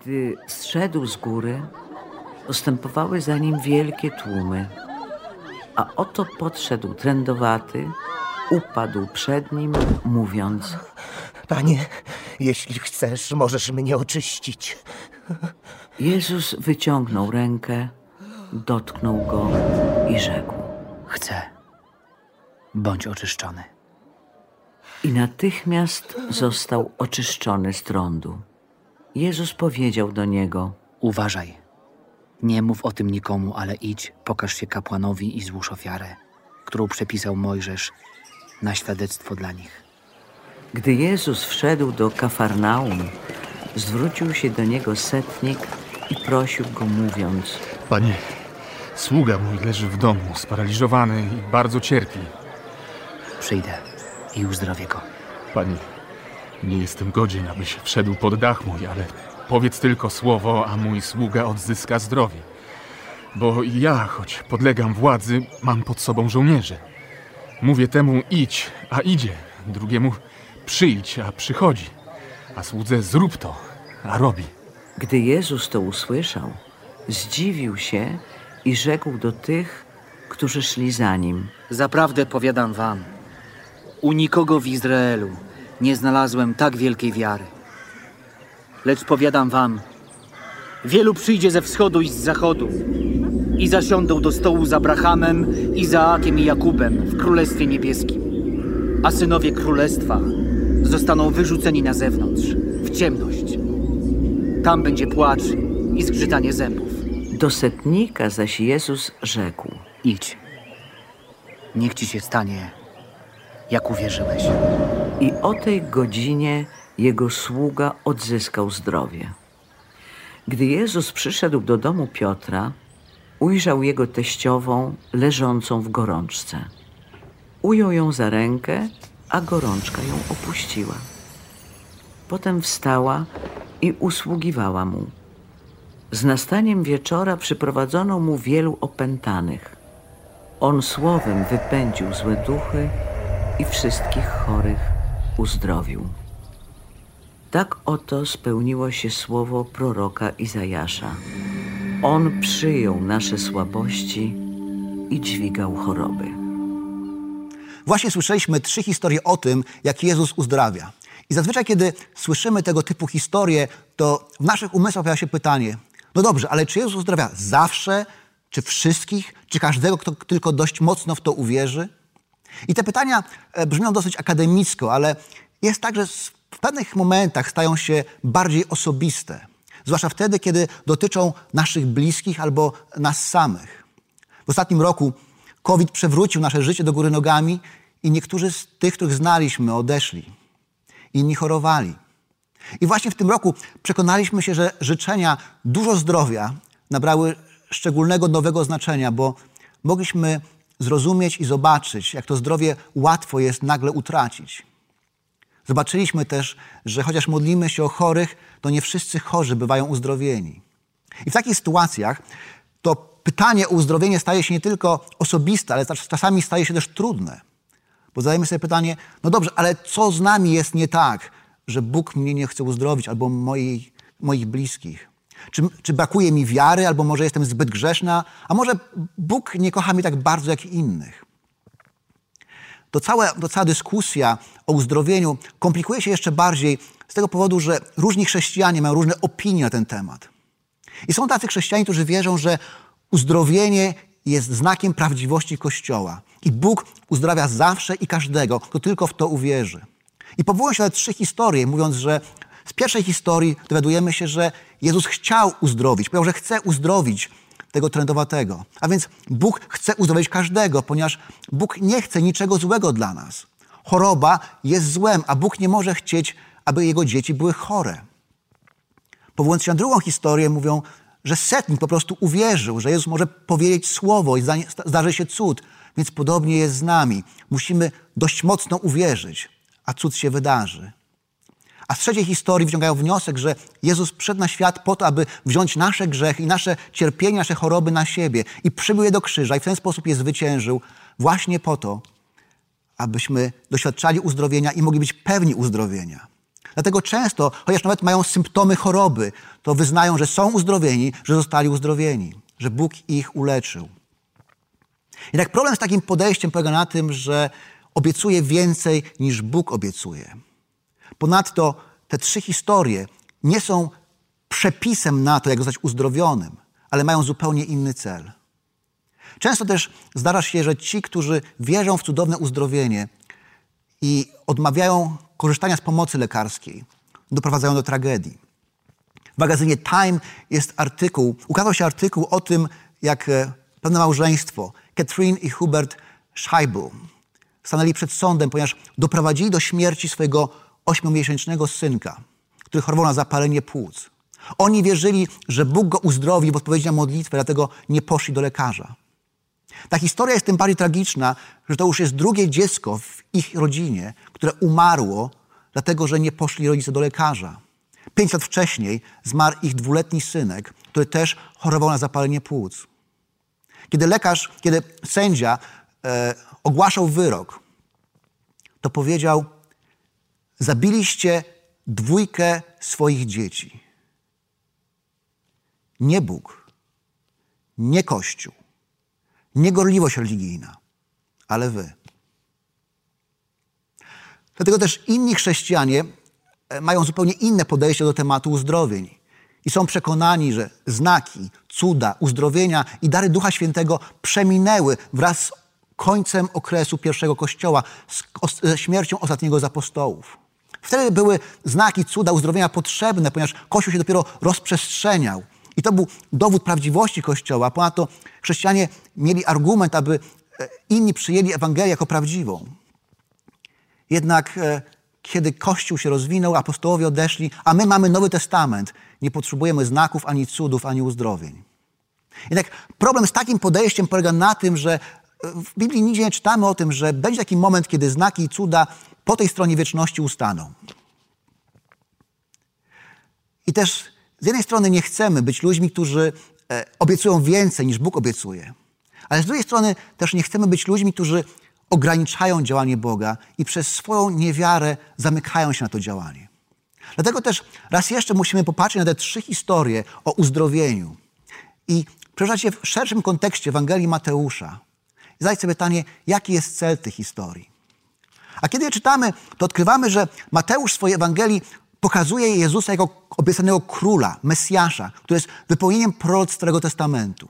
Gdy zszedł z góry, postępowały za nim wielkie tłumy. A oto podszedł trędowaty, upadł przed nim, mówiąc: Panie, jeśli chcesz, możesz mnie oczyścić. Jezus wyciągnął rękę, dotknął go i rzekł: Chcę. Bądź oczyszczony. I natychmiast został oczyszczony z trądu. Jezus powiedział do niego: Uważaj. Nie mów o tym nikomu, ale idź, pokaż się kapłanowi i złóż ofiarę, którą przepisał Mojżesz na świadectwo dla nich. Gdy Jezus wszedł do Kafarnaum, zwrócił się do niego setnik i prosił go, mówiąc: Panie, sługa mój leży w domu, sparaliżowany i bardzo cierpi. Przyjdę i uzdrowię go. Panie, nie jestem godzien, abyś wszedł pod dach mój, ale powiedz tylko słowo, a mój sługa odzyska zdrowie. Bo ja, choć podlegam władzy, mam pod sobą żołnierzy. Mówię temu idź, a idzie, drugiemu przyjdź, a przychodzi, a słudze zrób to, a robi. Gdy Jezus to usłyszał, zdziwił się i rzekł do tych, którzy szli za nim: Zaprawdę powiadam wam, u nikogo w Izraelu nie znalazłem tak wielkiej wiary. Lecz powiadam wam, wielu przyjdzie ze wschodu i z zachodu i zasiądą do stołu z Abrahamem, Izaakiem i Jakubem w Królestwie Niebieskim. A synowie Królestwa zostaną wyrzuceni na zewnątrz, w ciemność. Tam będzie płacz i zgrzytanie zębów. Do setnika zaś Jezus rzekł: Idź. Niech ci się stanie, jak uwierzyłeś. I o tej godzinie jego sługa odzyskał zdrowie. Gdy Jezus przyszedł do domu Piotra, ujrzał jego teściową leżącą w gorączce. Ujął ją za rękę, a gorączka ją opuściła. Potem wstała i usługiwała mu. Z nastaniem wieczora przyprowadzono mu wielu opętanych. On słowem wypędził złe duchy i wszystkich chorych uzdrowił. Tak oto spełniło się słowo proroka Izajasza. On przyjął nasze słabości i dźwigał choroby. Właśnie słyszeliśmy trzy historie o tym, jak Jezus uzdrawia. I zazwyczaj, kiedy słyszymy tego typu historie, to w naszych umysłach pojawia się pytanie: no dobrze, ale czy Jezus uzdrawia zawsze, czy wszystkich, czy każdego, kto tylko dość mocno w to uwierzy? I te pytania e, brzmią dosyć akademicko, ale jest tak, że w pewnych momentach stają się bardziej osobiste. Zwłaszcza wtedy, kiedy dotyczą naszych bliskich albo nas samych. W ostatnim roku COVID przewrócił nasze życie do góry nogami i niektórzy z tych, których znaliśmy, odeszli. Inni chorowali. I właśnie w tym roku przekonaliśmy się, że życzenia dużo zdrowia nabrały szczególnego nowego znaczenia, bo mogliśmy zrozumieć i zobaczyć, jak to zdrowie łatwo jest nagle utracić. Zobaczyliśmy też, że chociaż modlimy się o chorych, to nie wszyscy chorzy bywają uzdrowieni. I w takich sytuacjach to pytanie o uzdrowienie staje się nie tylko osobiste, ale czasami staje się też trudne. Bo zadajemy sobie pytanie, no dobrze, ale co z nami jest nie tak, że Bóg mnie nie chce uzdrowić albo moich, moich bliskich? Czy, czy brakuje mi wiary, albo może jestem zbyt grzeszna, a może Bóg nie kocha mnie tak bardzo jak innych? To, całe, to cała dyskusja o uzdrowieniu komplikuje się jeszcze bardziej z tego powodu, że różni chrześcijanie mają różne opinie na ten temat. I są tacy chrześcijanie, którzy wierzą, że uzdrowienie jest znakiem prawdziwości Kościoła. I Bóg uzdrawia zawsze i każdego, kto tylko w to uwierzy. I powołują się na trzy historie, mówiąc, że z pierwszej historii dowiadujemy się, że Jezus chciał uzdrowić, powiedział, że chce uzdrowić tego trędowatego. A więc Bóg chce uzdrowić każdego, ponieważ Bóg nie chce niczego złego dla nas. Choroba jest złem, a Bóg nie może chcieć, aby jego dzieci były chore. Powołując się na drugą historię, mówią, że setnik po prostu uwierzył, że Jezus może powiedzieć słowo i zdarzy się cud. Więc podobnie jest z nami. Musimy dość mocno uwierzyć, a cud się wydarzy. A z trzeciej historii wyciągają wniosek, że Jezus przyszedł na świat po to, aby wziąć nasze grzechy i nasze cierpienie, nasze choroby na siebie i przybył je do krzyża i w ten sposób je zwyciężył właśnie po to, abyśmy doświadczali uzdrowienia i mogli być pewni uzdrowienia. Dlatego często, chociaż nawet mają symptomy choroby, to wyznają, że są uzdrowieni, że zostali uzdrowieni, że Bóg ich uleczył. Jednak problem z takim podejściem polega na tym, że obiecuje więcej niż Bóg obiecuje. Ponadto te trzy historie nie są przepisem na to, jak zostać uzdrowionym, ale mają zupełnie inny cel. Często też zdarza się, że ci, którzy wierzą w cudowne uzdrowienie i odmawiają korzystania z pomocy lekarskiej, doprowadzają do tragedii. W magazynie Time jest artykuł, ukazał się artykuł o tym, jak e, pewne małżeństwo, Catherine i Hubert Scheibel, stanęli przed sądem, ponieważ doprowadzili do śmierci swojego ośmiomiesięcznego synka, który chorował na zapalenie płuc. Oni wierzyli, że Bóg go uzdrowi w odpowiedzi na modlitwę, dlatego nie poszli do lekarza. Ta historia jest tym bardziej tragiczna, że to już jest drugie dziecko w ich rodzinie, które umarło, dlatego że nie poszli rodzice do lekarza. Pięć lat wcześniej zmarł ich dwuletni synek, który też chorował na zapalenie płuc. Kiedy lekarz, kiedy sędzia e, ogłaszał wyrok, to powiedział: Zabiliście dwójkę swoich dzieci. Nie Bóg, nie Kościół, nie gorliwość religijna, ale wy. Dlatego też inni chrześcijanie e, mają zupełnie inne podejście do tematu uzdrowień. I są przekonani, że znaki, cuda, uzdrowienia i dary Ducha Świętego przeminęły wraz z końcem okresu pierwszego Kościoła, ze śmiercią ostatniego z apostołów. Wtedy były znaki, cuda, uzdrowienia potrzebne, ponieważ Kościół się dopiero rozprzestrzeniał. I to był dowód prawdziwości Kościoła. Ponadto chrześcijanie mieli argument, aby e, inni przyjęli Ewangelię jako prawdziwą. Jednak e, kiedy Kościół się rozwinął, apostołowie odeszli, a my mamy Nowy Testament, nie potrzebujemy znaków, ani cudów, ani uzdrowień. Jednak problem z takim podejściem polega na tym, że w Biblii nigdzie nie czytamy o tym, że będzie taki moment, kiedy znaki i cuda po tej stronie wieczności ustaną. I też z jednej strony nie chcemy być ludźmi, którzy e, obiecują więcej niż Bóg obiecuje, ale z drugiej strony też nie chcemy być ludźmi, którzy ograniczają działanie Boga i przez swoją niewiarę zamykają się na to działanie. Dlatego też raz jeszcze musimy popatrzeć na te trzy historie o uzdrowieniu i przeżywać je w szerszym kontekście Ewangelii Mateusza i zadać sobie pytanie, jaki jest cel tych historii. A kiedy je czytamy, to odkrywamy, że Mateusz w swojej Ewangelii pokazuje Jezusa jako obiecanego króla, Mesjasza, który jest wypełnieniem proroc Starego Testamentu.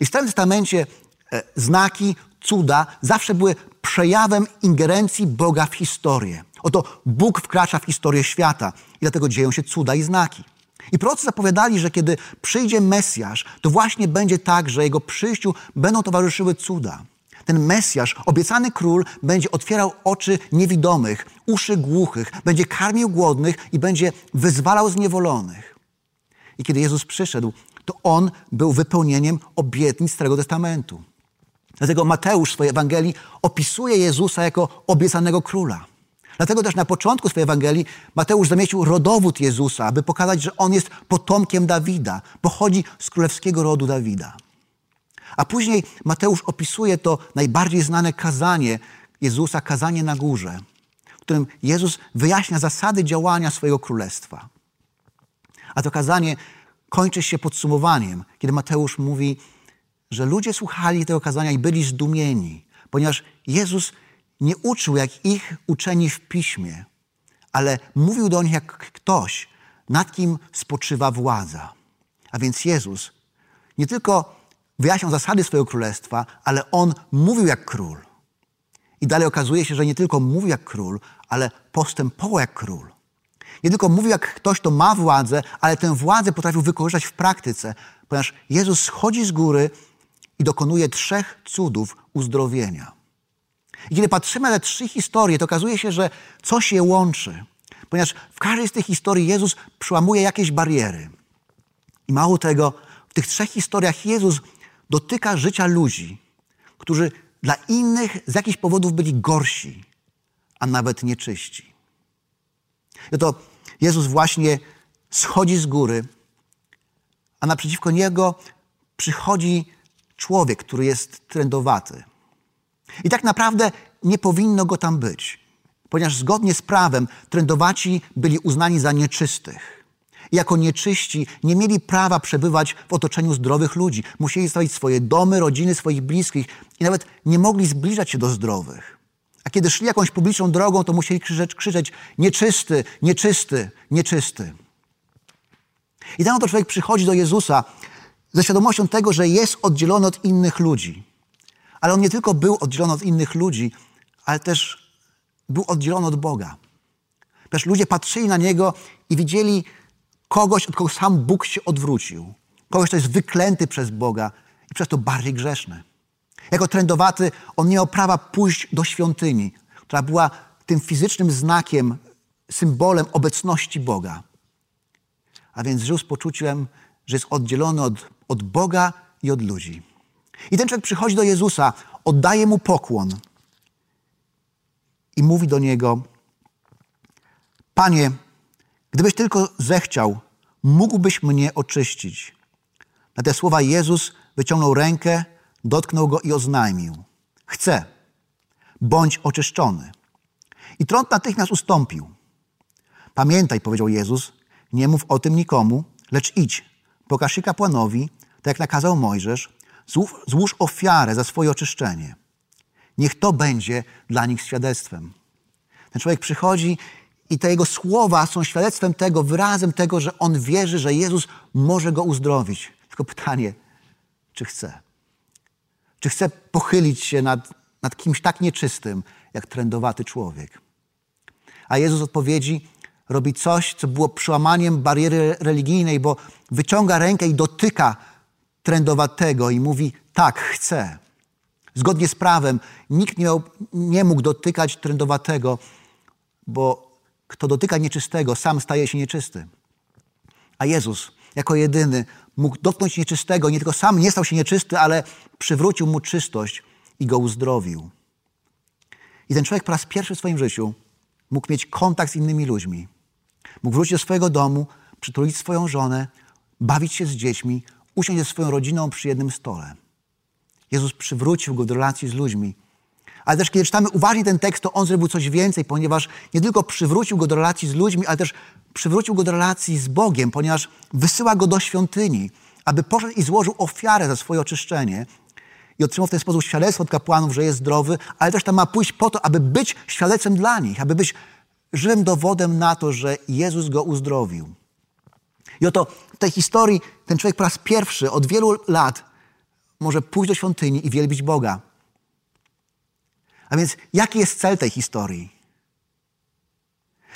I w Starym Testamencie e, znaki, cuda zawsze były przejawem ingerencji Boga w historię. Oto Bóg wkracza w historię świata i dlatego dzieją się cuda i znaki. I prorocy zapowiadali, że kiedy przyjdzie Mesjasz, to właśnie będzie tak, że jego przyjściu będą towarzyszyły cuda. Ten Mesjasz, obiecany król, będzie otwierał oczy niewidomych, uszy głuchych, będzie karmił głodnych i będzie wyzwalał zniewolonych. I kiedy Jezus przyszedł, to on był wypełnieniem obietnic Starego Testamentu. Dlatego Mateusz w swojej Ewangelii opisuje Jezusa jako obiecanego króla. Dlatego też na początku swojej Ewangelii Mateusz zamieścił rodowód Jezusa, aby pokazać, że on jest potomkiem Dawida, pochodzi z królewskiego rodu Dawida. A później Mateusz opisuje to najbardziej znane kazanie Jezusa, kazanie na górze, w którym Jezus wyjaśnia zasady działania swojego królestwa. A to kazanie kończy się podsumowaniem, kiedy Mateusz mówi, że ludzie słuchali tego kazania i byli zdumieni, ponieważ Jezus nie uczył jak ich uczeni w piśmie, ale mówił do nich jak ktoś, nad kim spoczywa władza. A więc Jezus nie tylko wyjaśniał zasady swojego królestwa, ale on mówił jak król. I dalej okazuje się, że nie tylko mówił jak król, ale postępował jak król. Nie tylko mówił jak ktoś, kto ma władzę, ale tę władzę potrafił wykorzystać w praktyce, ponieważ Jezus schodzi z góry i dokonuje trzech cudów uzdrowienia. I kiedy patrzymy na te trzy historie, to okazuje się, że coś je łączy. Ponieważ w każdej z tych historii Jezus przełamuje jakieś bariery. I mało tego, w tych trzech historiach Jezus dotyka życia ludzi, którzy dla innych z jakichś powodów byli gorsi, a nawet nieczyści. I to Jezus właśnie schodzi z góry, a naprzeciwko niego przychodzi człowiek, który jest trendowaty. I tak naprawdę nie powinno go tam być, ponieważ zgodnie z prawem trendowaci byli uznani za nieczystych. Jako nieczyści nie mieli prawa przebywać w otoczeniu zdrowych ludzi. Musieli stawić swoje domy, rodziny, swoich bliskich i nawet nie mogli zbliżać się do zdrowych. A kiedy szli jakąś publiczną drogą, to musieli krzyczeć, krzyczeć nieczysty, nieczysty, nieczysty. I ten oto człowiek przychodzi do Jezusa ze świadomością tego, że jest oddzielony od innych ludzi. Ale on nie tylko był oddzielony od innych ludzi, ale też był oddzielony od Boga. Też ludzie patrzyli na niego i widzieli kogoś, od kogo sam Bóg się odwrócił. Kogoś, kto jest wyklęty przez Boga i przez to bardziej grzeszny. Jako trendowaty on nie miał prawa pójść do świątyni, która była tym fizycznym znakiem, symbolem obecności Boga. A więc żył z poczuciem, że jest oddzielony od, od Boga i od ludzi. I ten człowiek przychodzi do Jezusa, oddaje mu pokłon i mówi do niego: Panie, gdybyś tylko zechciał, mógłbyś mnie oczyścić. Na te słowa Jezus wyciągnął rękę, dotknął go i oznajmił: Chcę, bądź oczyszczony. I trąd natychmiast ustąpił. Pamiętaj, powiedział Jezus, nie mów o tym nikomu, lecz idź, pokaż się kapłanowi, tak jak nakazał Mojżesz, złóż ofiarę za swoje oczyszczenie. Niech to będzie dla nich świadectwem. Ten człowiek przychodzi i te jego słowa są świadectwem tego, wyrazem tego, że on wierzy, że Jezus może go uzdrowić. Tylko pytanie, czy chce? Czy chce pochylić się nad, nad kimś tak nieczystym, jak trendowaty człowiek? A Jezus odpowiedzi robi coś, co było przełamaniem bariery religijnej, bo wyciąga rękę i dotyka trendowatego i mówi: Tak, chcę. Zgodnie z prawem nikt nie, miał, nie mógł dotykać trendowatego, bo kto dotyka nieczystego, sam staje się nieczysty. A Jezus, jako jedyny, mógł dotknąć nieczystego, nie tylko sam nie stał się nieczysty, ale przywrócił mu czystość i go uzdrowił. I ten człowiek po raz pierwszy w swoim życiu mógł mieć kontakt z innymi ludźmi. Mógł wrócić do swojego domu, przytulić swoją żonę, bawić się z dziećmi, usiąść ze swoją rodziną przy jednym stole. Jezus przywrócił go do relacji z ludźmi. Ale też kiedy czytamy uważnie ten tekst, to on zrobił coś więcej, ponieważ nie tylko przywrócił go do relacji z ludźmi, ale też przywrócił go do relacji z Bogiem, ponieważ wysyła go do świątyni, aby poszedł i złożył ofiarę za swoje oczyszczenie i otrzymał w ten sposób świadectwo od kapłanów, że jest zdrowy, ale też tam ma pójść po to, aby być świadectwem dla nich, aby być żywym dowodem na to, że Jezus go uzdrowił. I oto w tej historii ten człowiek po raz pierwszy od wielu lat może pójść do świątyni i wielbić Boga. A więc jaki jest cel tej historii?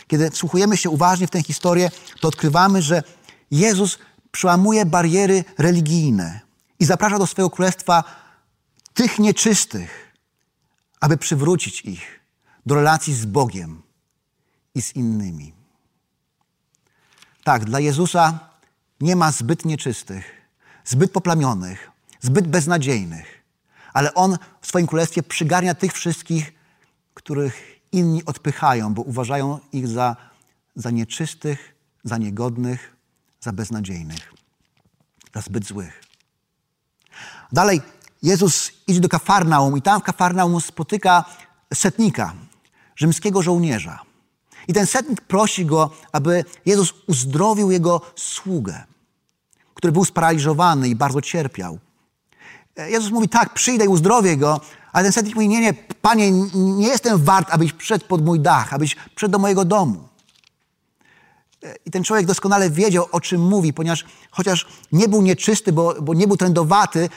Kiedy wsłuchujemy się uważnie w tę historię, to odkrywamy, że Jezus przełamuje bariery religijne i zaprasza do swojego królestwa tych nieczystych, aby przywrócić ich do relacji z Bogiem i z innymi. Tak, dla Jezusa nie ma zbyt nieczystych, zbyt poplamionych, zbyt beznadziejnych, ale On w swoim królestwie przygarnia tych wszystkich, których inni odpychają, bo uważają ich za, za nieczystych, za niegodnych, za beznadziejnych, za zbyt złych. Dalej Jezus idzie do Kafarnaum i tam w Kafarnaum spotyka setnika, rzymskiego żołnierza. I ten setnik prosi go, aby Jezus uzdrowił jego sługę, który był sparaliżowany i bardzo cierpiał. Jezus mówi, tak, przyjdę i uzdrowię go, ale ten setnik mówi, nie, nie, panie, nie jestem wart, abyś wszedł pod mój dach, abyś wszedł do mojego domu. I ten człowiek doskonale wiedział, o czym mówi, ponieważ chociaż nie był nieczysty, bo, bo nie był trendowaty,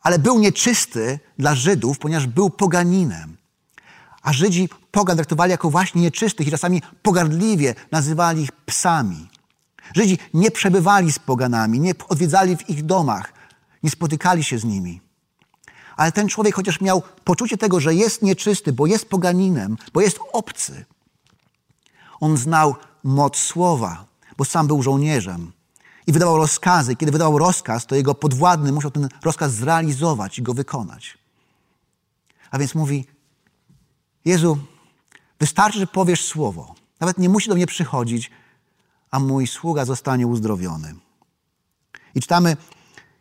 ale był nieczysty dla Żydów, ponieważ był poganinem. A Żydzi pogan traktowali jako właśnie nieczystych i czasami pogardliwie nazywali ich psami. Żydzi nie przebywali z poganami, nie odwiedzali w ich domach, nie spotykali się z nimi. Ale ten człowiek chociaż miał poczucie tego, że jest nieczysty, bo jest poganinem, bo jest obcy, on znał moc słowa, bo sam był żołnierzem i wydawał rozkazy. Kiedy wydawał rozkaz, to jego podwładny musiał ten rozkaz zrealizować i go wykonać. A więc mówi: Jezu, wystarczy, że powiesz słowo. Nawet nie musi do mnie przychodzić, a mój sługa zostanie uzdrowiony. I czytamy,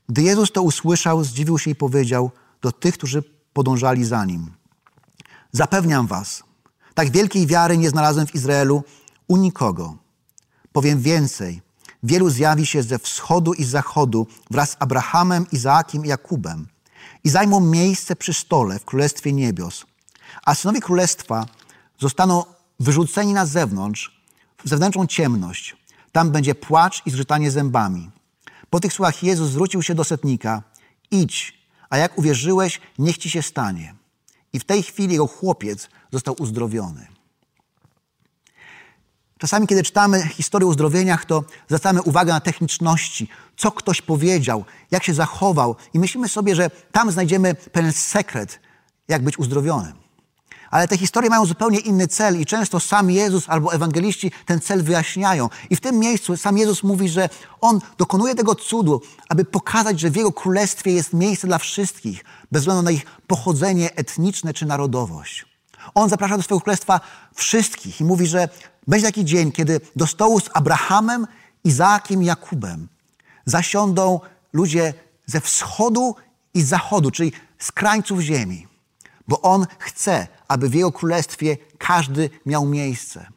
gdy Jezus to usłyszał, zdziwił się i powiedział do tych, którzy podążali za nim: Zapewniam was, tak wielkiej wiary nie znalazłem w Izraelu u nikogo. Powiem więcej. Wielu zjawi się ze wschodu i z zachodu wraz z Abrahamem, Izaakiem i Jakubem i zajmą miejsce przy stole w Królestwie Niebios. A synowie Królestwa zostaną wyrzuceni na zewnątrz, w zewnętrzną ciemność. Tam będzie płacz i zgrzytanie zębami. Po tych słowach Jezus zwrócił się do setnika. Idź, a jak uwierzyłeś, niech ci się stanie. I w tej chwili jego chłopiec został uzdrowiony. Czasami, kiedy czytamy historię o uzdrowieniach, to zwracamy uwagę na techniczności, co ktoś powiedział, jak się zachował, i myślimy sobie, że tam znajdziemy pewien sekret, jak być uzdrowionym. Ale te historie mają zupełnie inny cel i często sam Jezus albo ewangeliści ten cel wyjaśniają. I w tym miejscu sam Jezus mówi, że On dokonuje tego cudu, aby pokazać, że w Jego królestwie jest miejsce dla wszystkich, bez względu na ich pochodzenie etniczne czy narodowość. On zaprasza do swojego królestwa wszystkich i mówi, że będzie taki dzień, kiedy do stołu z Abrahamem, Izaakiem i Jakubem zasiądą ludzie ze wschodu i zachodu, czyli z krańców ziemi. Bo On chce, aby w Jego królestwie każdy miał miejsce.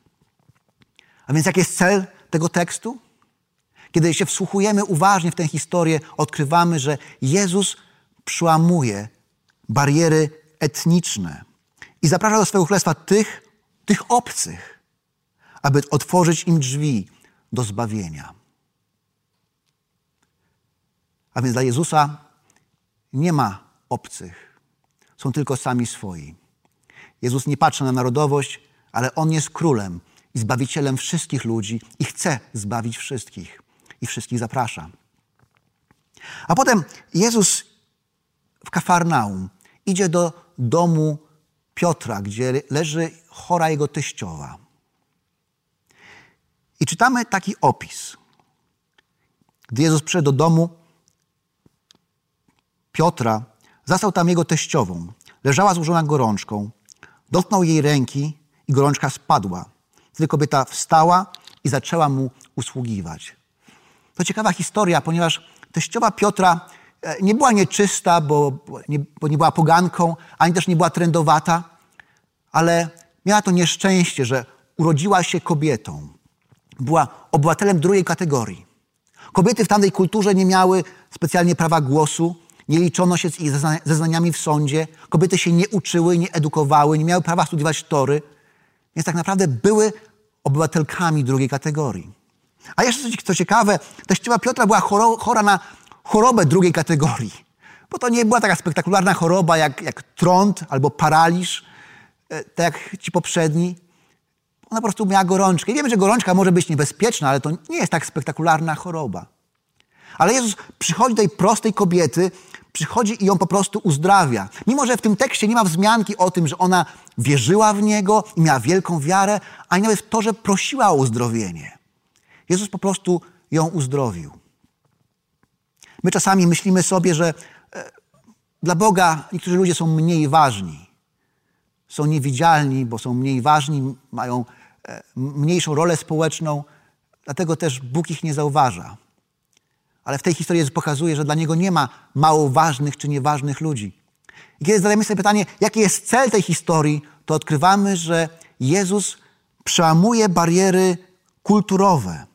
A więc jaki jest cel tego tekstu? Kiedy się wsłuchujemy uważnie w tę historię, odkrywamy, że Jezus przełamuje bariery etniczne i zaprasza do swojego królestwa tych, tych obcych, aby otworzyć im drzwi do zbawienia. A więc dla Jezusa nie ma obcych, są tylko sami swoi. Jezus nie patrzy na narodowość, ale On jest królem i zbawicielem wszystkich ludzi i chce zbawić wszystkich i wszystkich zaprasza. A potem Jezus w Kafarnaum idzie do domu Piotra, gdzie leży chora jego teściowa. I czytamy taki opis. Gdy Jezus przyszedł do domu Piotra, zastał tam jego teściową. Leżała złożona gorączką. Dotknął jej ręki i gorączka spadła. Wtedy kobieta wstała i zaczęła mu usługiwać. To ciekawa historia, ponieważ teściowa Piotra e, nie była nieczysta, bo nie, bo nie była poganką, ani też nie była trendowata, ale miała to nieszczęście, że urodziła się kobietą. Była obywatelem drugiej kategorii. Kobiety w tamtej kulturze nie miały specjalnie prawa głosu, nie liczono się z ich zeznaniami w sądzie, kobiety się nie uczyły, nie edukowały, nie miały prawa studiować tory, więc tak naprawdę były obywatelkami drugiej kategorii. A jeszcze co ciekawe, teściowa Piotra była chora na chorobę drugiej kategorii, bo to nie była taka spektakularna choroba jak, jak trąd albo paraliż, e, tak jak ci poprzedni. Ona po prostu miała gorączkę. I wiemy, że gorączka może być niebezpieczna, ale to nie jest tak spektakularna choroba. Ale Jezus przychodzi do tej prostej kobiety, przychodzi i ją po prostu uzdrawia. Mimo, że w tym tekście nie ma wzmianki o tym, że ona wierzyła w Niego i miała wielką wiarę, ani nawet w to, że prosiła o uzdrowienie. Jezus po prostu ją uzdrowił. My czasami myślimy sobie, że e, dla Boga niektórzy ludzie są mniej ważni. Są niewidzialni, bo są mniej ważni, mają e, mniejszą rolę społeczną, dlatego też Bóg ich nie zauważa. Ale w tej historii Jezus pokazuje, że dla Niego nie ma mało ważnych czy nieważnych ludzi. I kiedy zadajemy sobie pytanie, jaki jest cel tej historii, to odkrywamy, że Jezus przełamuje bariery kulturowe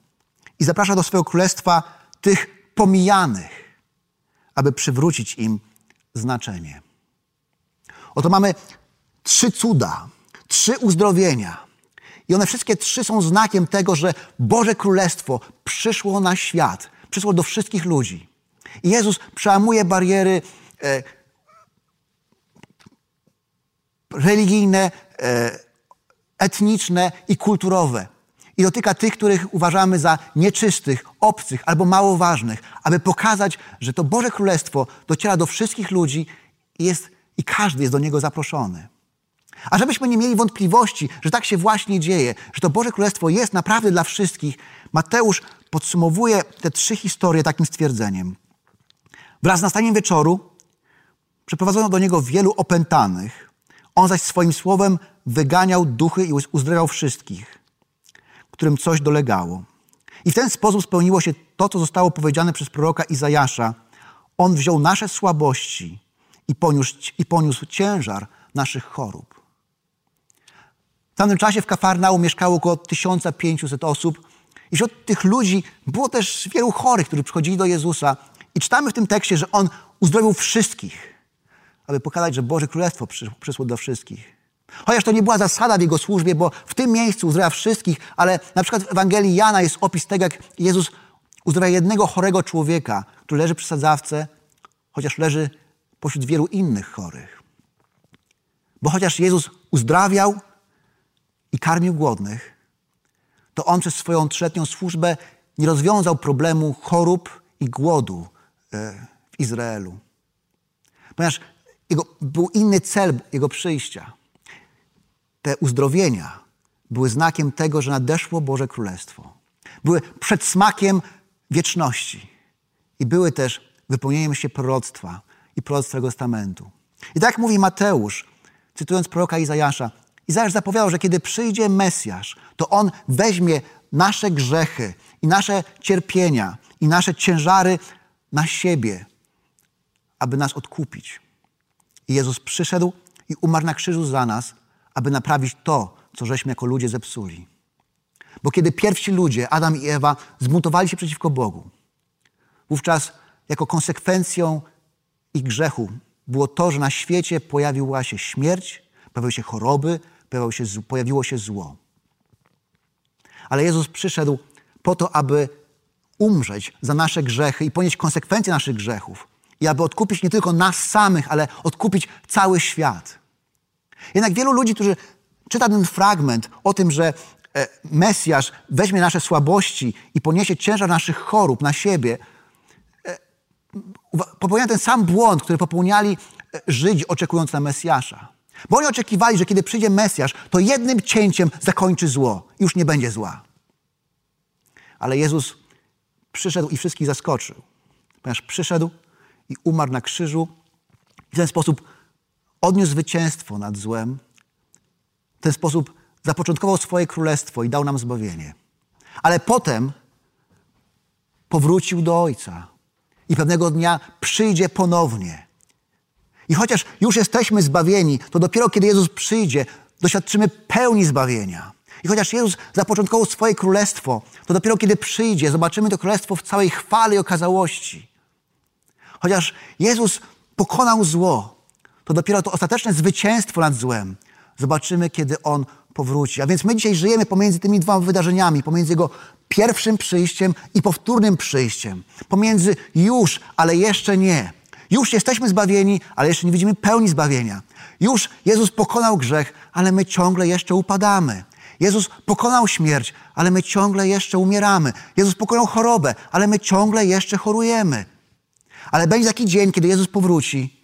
i zaprasza do swojego królestwa tych pomijanych, aby przywrócić im znaczenie. Oto mamy trzy cuda, trzy uzdrowienia. I one wszystkie trzy są znakiem tego, że Boże Królestwo przyszło na świat, przyszło do wszystkich ludzi. I Jezus przełamuje bariery e, religijne, e, etniczne i kulturowe. I dotyka tych, których uważamy za nieczystych, obcych albo mało ważnych, aby pokazać, że to Boże Królestwo dociera do wszystkich ludzi i, jest, i każdy jest do Niego zaproszony. A żebyśmy nie mieli wątpliwości, że tak się właśnie dzieje, że to Boże Królestwo jest naprawdę dla wszystkich, Mateusz podsumowuje te trzy historie takim stwierdzeniem. Wraz z nastaniem wieczoru przeprowadzono do niego wielu opętanych. On zaś swoim słowem wyganiał duchy i uzdrawiał wszystkich, którym coś dolegało. I w ten sposób spełniło się to, co zostało powiedziane przez proroka Izajasza. On wziął nasze słabości i poniósł, i poniósł ciężar naszych chorób. W tamtym czasie w Kafarnaum mieszkało około 1500 osób. I wśród tych ludzi było też wielu chorych, którzy przychodzili do Jezusa. I czytamy w tym tekście, że On uzdrowił wszystkich, aby pokazać, że Boże Królestwo przyszło do wszystkich. Chociaż to nie była zasada w Jego służbie, bo w tym miejscu uzdrawia wszystkich, ale na przykład w Ewangelii Jana jest opis tego, jak Jezus uzdrawia jednego chorego człowieka, który leży przy sadzawce, chociaż leży pośród wielu innych chorych. Bo chociaż Jezus uzdrawiał i karmił głodnych, to On przez swoją trzyletnią służbę nie rozwiązał problemu chorób i głodu e, w Izraelu. Ponieważ jego, był inny cel Jego przyjścia. Te uzdrowienia były znakiem tego, że nadeszło Boże Królestwo. Były przedsmakiem wieczności. I były też wypełnieniem się proroctwa i proroctw Testamentu. I tak mówi Mateusz, cytując proroka Izajasza, Izajasz zapowiadał, że kiedy przyjdzie Mesjasz, to On weźmie nasze grzechy i nasze cierpienia i nasze ciężary na siebie, aby nas odkupić. I Jezus przyszedł i umarł na krzyżu za nas, aby naprawić to, co żeśmy jako ludzie zepsuli. Bo kiedy pierwsi ludzie, Adam i Ewa, zbuntowali się przeciwko Bogu, wówczas jako konsekwencją ich grzechu było to, że na świecie pojawiła się śmierć, pojawiły się choroby, pojawiło się zło. Ale Jezus przyszedł po to, aby umrzeć za nasze grzechy i ponieść konsekwencje naszych grzechów. I aby odkupić nie tylko nas samych, ale odkupić cały świat. Jednak wielu ludzi, którzy czyta ten fragment o tym, że e, Mesjasz weźmie nasze słabości i poniesie ciężar naszych chorób na siebie, e, popełniają ten sam błąd, który popełniali e, Żydzi oczekując na Mesjasza. Bo oni oczekiwali, że kiedy przyjdzie Mesjasz, to jednym cięciem zakończy zło. Już nie będzie zła. Ale Jezus przyszedł i wszystkich zaskoczył. Ponieważ przyszedł i umarł na krzyżu i w ten sposób odniósł zwycięstwo nad złem. W ten sposób zapoczątkował swoje królestwo i dał nam zbawienie. Ale potem powrócił do Ojca i pewnego dnia przyjdzie ponownie i chociaż już jesteśmy zbawieni, to dopiero kiedy Jezus przyjdzie, doświadczymy pełni zbawienia. I chociaż Jezus zapoczątkował swoje królestwo, to dopiero kiedy przyjdzie, zobaczymy to królestwo w całej chwale i okazałości. Chociaż Jezus pokonał zło, to dopiero to ostateczne zwycięstwo nad złem zobaczymy, kiedy On powróci. A więc my dzisiaj żyjemy pomiędzy tymi dwoma wydarzeniami, pomiędzy Jego pierwszym przyjściem i powtórnym przyjściem. Pomiędzy już, ale jeszcze nie. Już jesteśmy zbawieni, ale jeszcze nie widzimy pełni zbawienia. Już Jezus pokonał grzech, ale my ciągle jeszcze upadamy. Jezus pokonał śmierć, ale my ciągle jeszcze umieramy. Jezus pokonał chorobę, ale my ciągle jeszcze chorujemy. Ale będzie taki dzień, kiedy Jezus powróci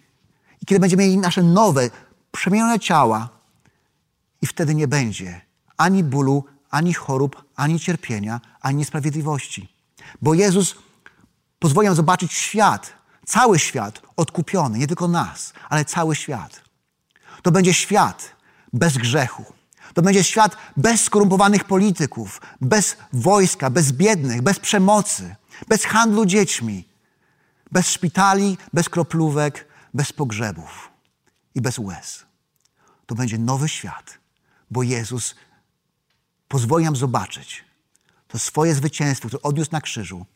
i kiedy będziemy mieli nasze nowe, przemienione ciała i wtedy nie będzie ani bólu, ani chorób, ani cierpienia, ani niesprawiedliwości. Bo Jezus pozwoli nam zobaczyć świat, Cały świat odkupiony, nie tylko nas, ale cały świat. To będzie świat bez grzechu. To będzie świat bez skorumpowanych polityków, bez wojska, bez biednych, bez przemocy, bez handlu dziećmi, bez szpitali, bez kroplówek, bez pogrzebów i bez łez. To będzie nowy świat, bo Jezus pozwoli nam zobaczyć to swoje zwycięstwo, które odniósł na krzyżu,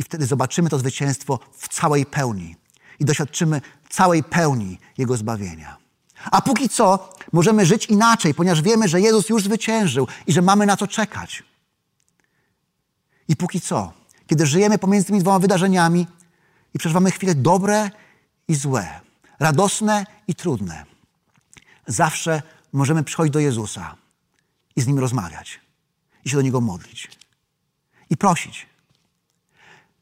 i wtedy zobaczymy to zwycięstwo w całej pełni i doświadczymy całej pełni Jego zbawienia. A póki co możemy żyć inaczej, ponieważ wiemy, że Jezus już zwyciężył i że mamy na co czekać. I póki co, kiedy żyjemy pomiędzy tymi dwoma wydarzeniami i przeżywamy chwile dobre i złe, radosne i trudne, zawsze możemy przychodzić do Jezusa i z Nim rozmawiać i się do Niego modlić i prosić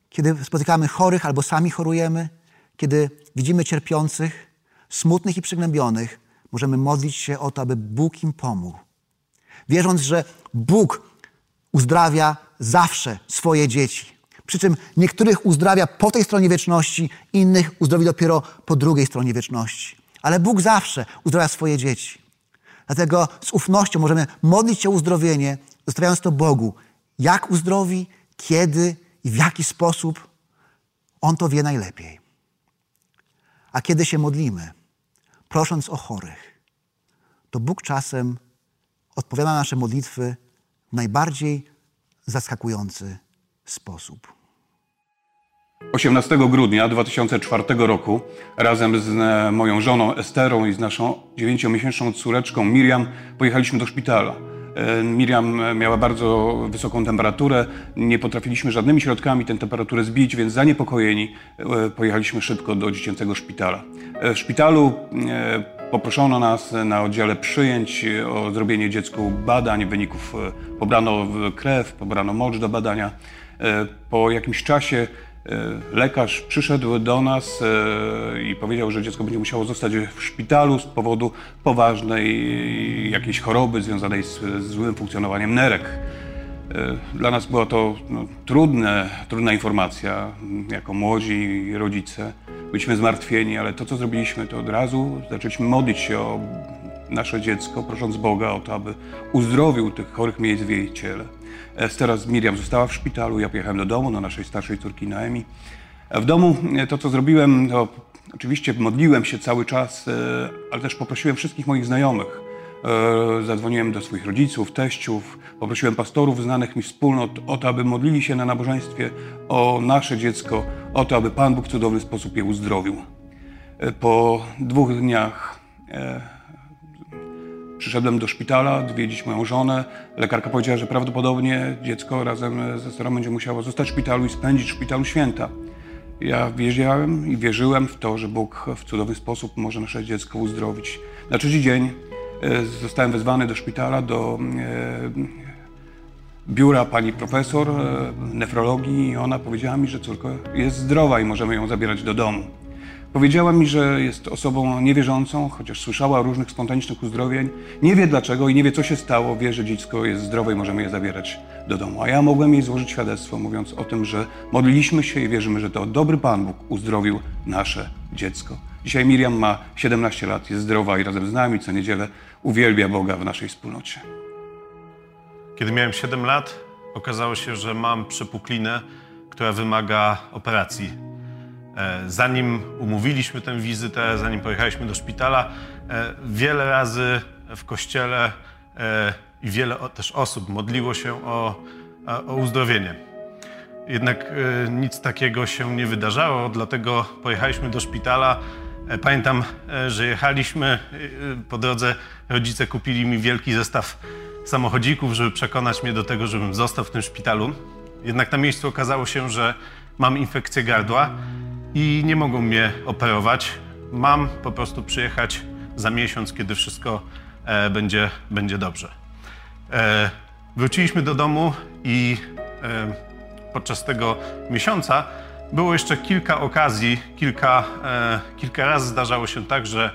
kiedy spotykamy chorych albo sami chorujemy, kiedy widzimy cierpiących, smutnych i przygnębionych, możemy modlić się o to, aby Bóg im pomógł. Wierząc, że Bóg uzdrawia zawsze swoje dzieci. Przy czym niektórych uzdrawia po tej stronie wieczności, innych uzdrowi dopiero po drugiej stronie wieczności. Ale Bóg zawsze uzdrawia swoje dzieci. Dlatego z ufnością możemy modlić się o uzdrowienie, zostawiając to Bogu. Jak uzdrowi, kiedy i w jaki sposób, On to wie najlepiej. A kiedy się modlimy, prosząc o chorych, to Bóg czasem odpowiada na nasze modlitwy w najbardziej zaskakujący sposób. 18 grudnia 2004 roku razem z e, moją żoną Esterą i z naszą dziewięciomiesięczną córeczką Miriam pojechaliśmy do szpitala. E, Miriam miała bardzo wysoką temperaturę, nie potrafiliśmy żadnymi środkami tę temperaturę zbić, więc zaniepokojeni e, pojechaliśmy szybko do dziecięcego szpitala. W szpitalu poproszono nas na oddziale przyjęć o zrobienie dziecku badań, wyników pobrano krew, pobrano mocz do badania. Po jakimś czasie E, lekarz przyszedł do nas e, i powiedział, że dziecko będzie musiało zostać w szpitalu z powodu poważnej jakiejś choroby związanej z, z złym funkcjonowaniem nerek. E, dla nas była to no, trudne, trudna informacja, jako młodzi rodzice. Byliśmy zmartwieni, ale to, co zrobiliśmy, to od razu zaczęliśmy modlić się o nasze dziecko, prosząc Boga o to, aby uzdrowił tych chorych miejsc w jej ciele. Teraz Miriam została w szpitalu, ja pojechałem do domu, do naszej starszej córki Naemi. W domu e, to, co zrobiłem, to oczywiście modliłem się cały czas, e, ale też poprosiłem wszystkich moich znajomych. E, zadzwoniłem do swoich rodziców, teściów, poprosiłem pastorów znanych mi wspólnot o to, aby modlili się na nabożeństwie o nasze dziecko, o to, aby Pan Bóg w cudowny sposób je uzdrowił. Po dwóch dniach Przyszedłem do szpitala odwiedzić moją żonę. Lekarka powiedziała, że prawdopodobnie dziecko razem ze starą będzie musiało zostać w szpitalu i spędzić w szpitalu święta. Ja wierzyłem i wierzyłem w to, że Bóg w cudowny sposób może nasze dziecko uzdrowić. Na trzeci dzień e, zostałem wezwany do szpitala, do e, biura pani profesor e, nefrologii i ona powiedziała mi, że córka jest zdrowa i możemy ją zabierać do domu. Powiedziała mi, że jest osobą niewierzącą, chociaż słyszała o różnych spontanicznych uzdrowień. Nie wie dlaczego i nie wie, co się stało. Wie, że dziecko jest zdrowe i możemy je zabierać do domu. A ja mogłem jej złożyć świadectwo, mówiąc o tym, że modliliśmy się i wierzymy, że to dobry Pan Bóg uzdrowił nasze dziecko. Dzisiaj Miriam ma 17 lat, jest zdrowa i razem z nami co niedzielę uwielbia Boga w naszej wspólnocie. Kiedy miałem 7 lat, okazało się, że mam przepuklinę, która wymaga operacji zanim umówiliśmy tę wizytę, zanim pojechaliśmy do szpitala, e, wiele razy w kościele e, i wiele też osób modliło się o, o uzdrowienie. Jednak nic takiego się nie wydarzało, dlatego pojechaliśmy do szpitala. Pamiętam, że jechaliśmy po drodze, rodzice kupili mi wielki zestaw samochodzików, żeby przekonać mnie do tego, żebym został w tym szpitalu. Jednak na miejscu okazało się, że mam infekcję gardła i nie mogą mnie operować. Mam po prostu przyjechać za miesiąc, kiedy wszystko e, będzie, będzie dobrze. E, wróciliśmy do domu i e, podczas tego miesiąca było jeszcze kilka okazji, kilka, e, kilka razy zdarzało się tak, że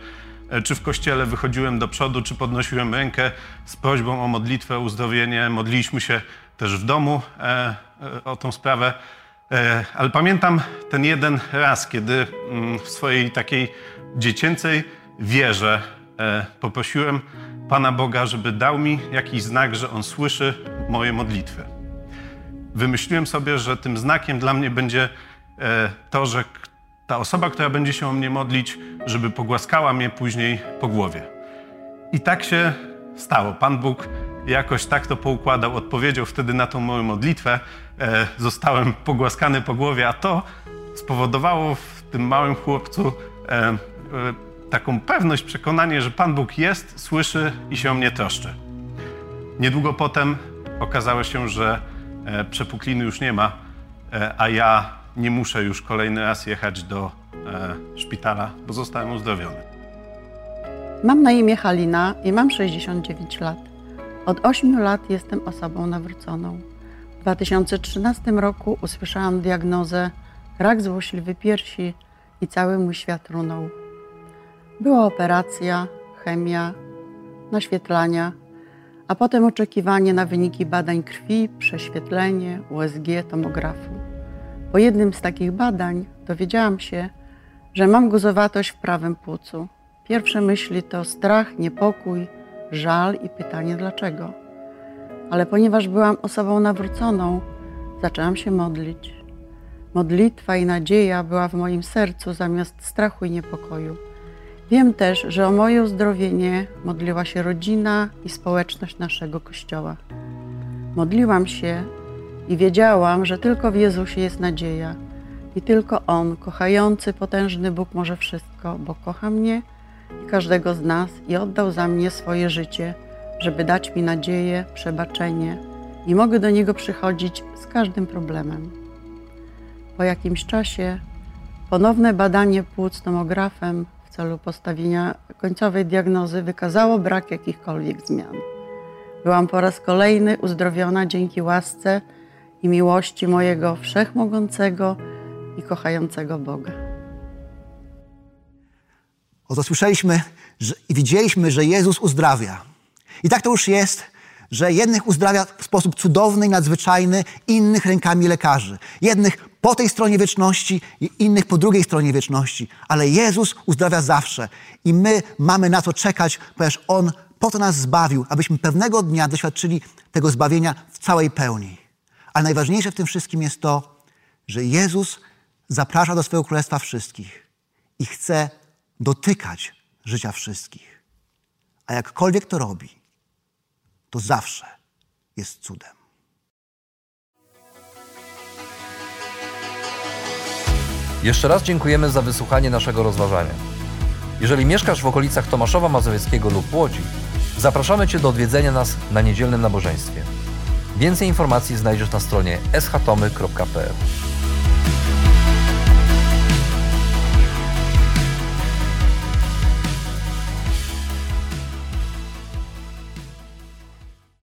e, czy w kościele wychodziłem do przodu, czy podnosiłem rękę z prośbą o modlitwę, uzdrowienie. Modliliśmy się też w domu e, o tą sprawę. E, ale pamiętam ten jeden raz, kiedy mm, w swojej takiej dziecięcej wierze e, poprosiłem Pana Boga, żeby dał mi jakiś znak, że On słyszy moje modlitwy. Wymyśliłem sobie, że tym znakiem dla mnie będzie e, to, że ta osoba, która będzie się o mnie modlić, żeby pogłaskała mnie później po głowie. I tak się stało. Pan Bóg jakoś tak to poukładał, odpowiedział wtedy na tą moją modlitwę. E, zostałem pogłaskany po głowie, a to spowodowało w tym małym chłopcu e, e, taką pewność, przekonanie, że Pan Bóg jest, słyszy i się o mnie troszczy. Niedługo potem okazało się, że e, przepukliny już nie ma, e, a ja nie muszę już kolejny raz jechać do e, szpitala, bo zostałem uzdrowiony. Mam na imię Halina i mam 69 lat. Od 8 lat jestem osobą nawróconą. W 2013 roku usłyszałam diagnozę rak złośliwy piersi i cały mój świat runął. Była operacja, chemia, naświetlania, a potem oczekiwanie na wyniki badań krwi, prześwietlenie, USG, tomografu. Po jednym z takich badań dowiedziałam się, że mam guzowatość w prawym płucu. Pierwsze myśli to strach, niepokój, żal i pytanie dlaczego. Ale ponieważ byłam osobą nawróconą, zaczęłam się modlić. Modlitwa i nadzieja była w moim sercu zamiast strachu i niepokoju. Wiem też, że o moje uzdrowienie modliła się rodzina i społeczność naszego kościoła. Modliłam się i wiedziałam, że tylko w Jezusie jest nadzieja i tylko On, kochający, potężny Bóg, może wszystko, bo kocha mnie i każdego z nas i oddał za mnie swoje życie, żeby dać mi nadzieję, przebaczenie i mogę do Niego przychodzić z każdym problemem. Po jakimś czasie ponowne badanie płuc tomografem w celu postawienia końcowej diagnozy wykazało brak jakichkolwiek zmian. Byłam po raz kolejny uzdrowiona dzięki łasce i miłości mojego wszechmogącego i kochającego Boga. Oto słyszeliśmy że, i widzieliśmy, że Jezus uzdrawia. I tak to już jest, że jednych uzdrawia w sposób cudowny i nadzwyczajny, innych rękami lekarzy. Jednych po tej stronie wieczności i innych po drugiej stronie wieczności. Ale Jezus uzdrawia zawsze. I my mamy na to czekać, ponieważ On po to nas zbawił, abyśmy pewnego dnia doświadczyli tego zbawienia w całej pełni. Ale najważniejsze w tym wszystkim jest to, że Jezus zaprasza do swojego królestwa wszystkich i chce dotykać życia wszystkich. A jakkolwiek to robi, to zawsze jest cudem. Jeszcze raz dziękujemy za wysłuchanie naszego rozważania. Jeżeli mieszkasz w okolicach Tomaszowa Mazowieckiego lub Łodzi, zapraszamy Cię do odwiedzenia nas na niedzielnym nabożeństwie. Więcej informacji znajdziesz na stronie schatomy.pl.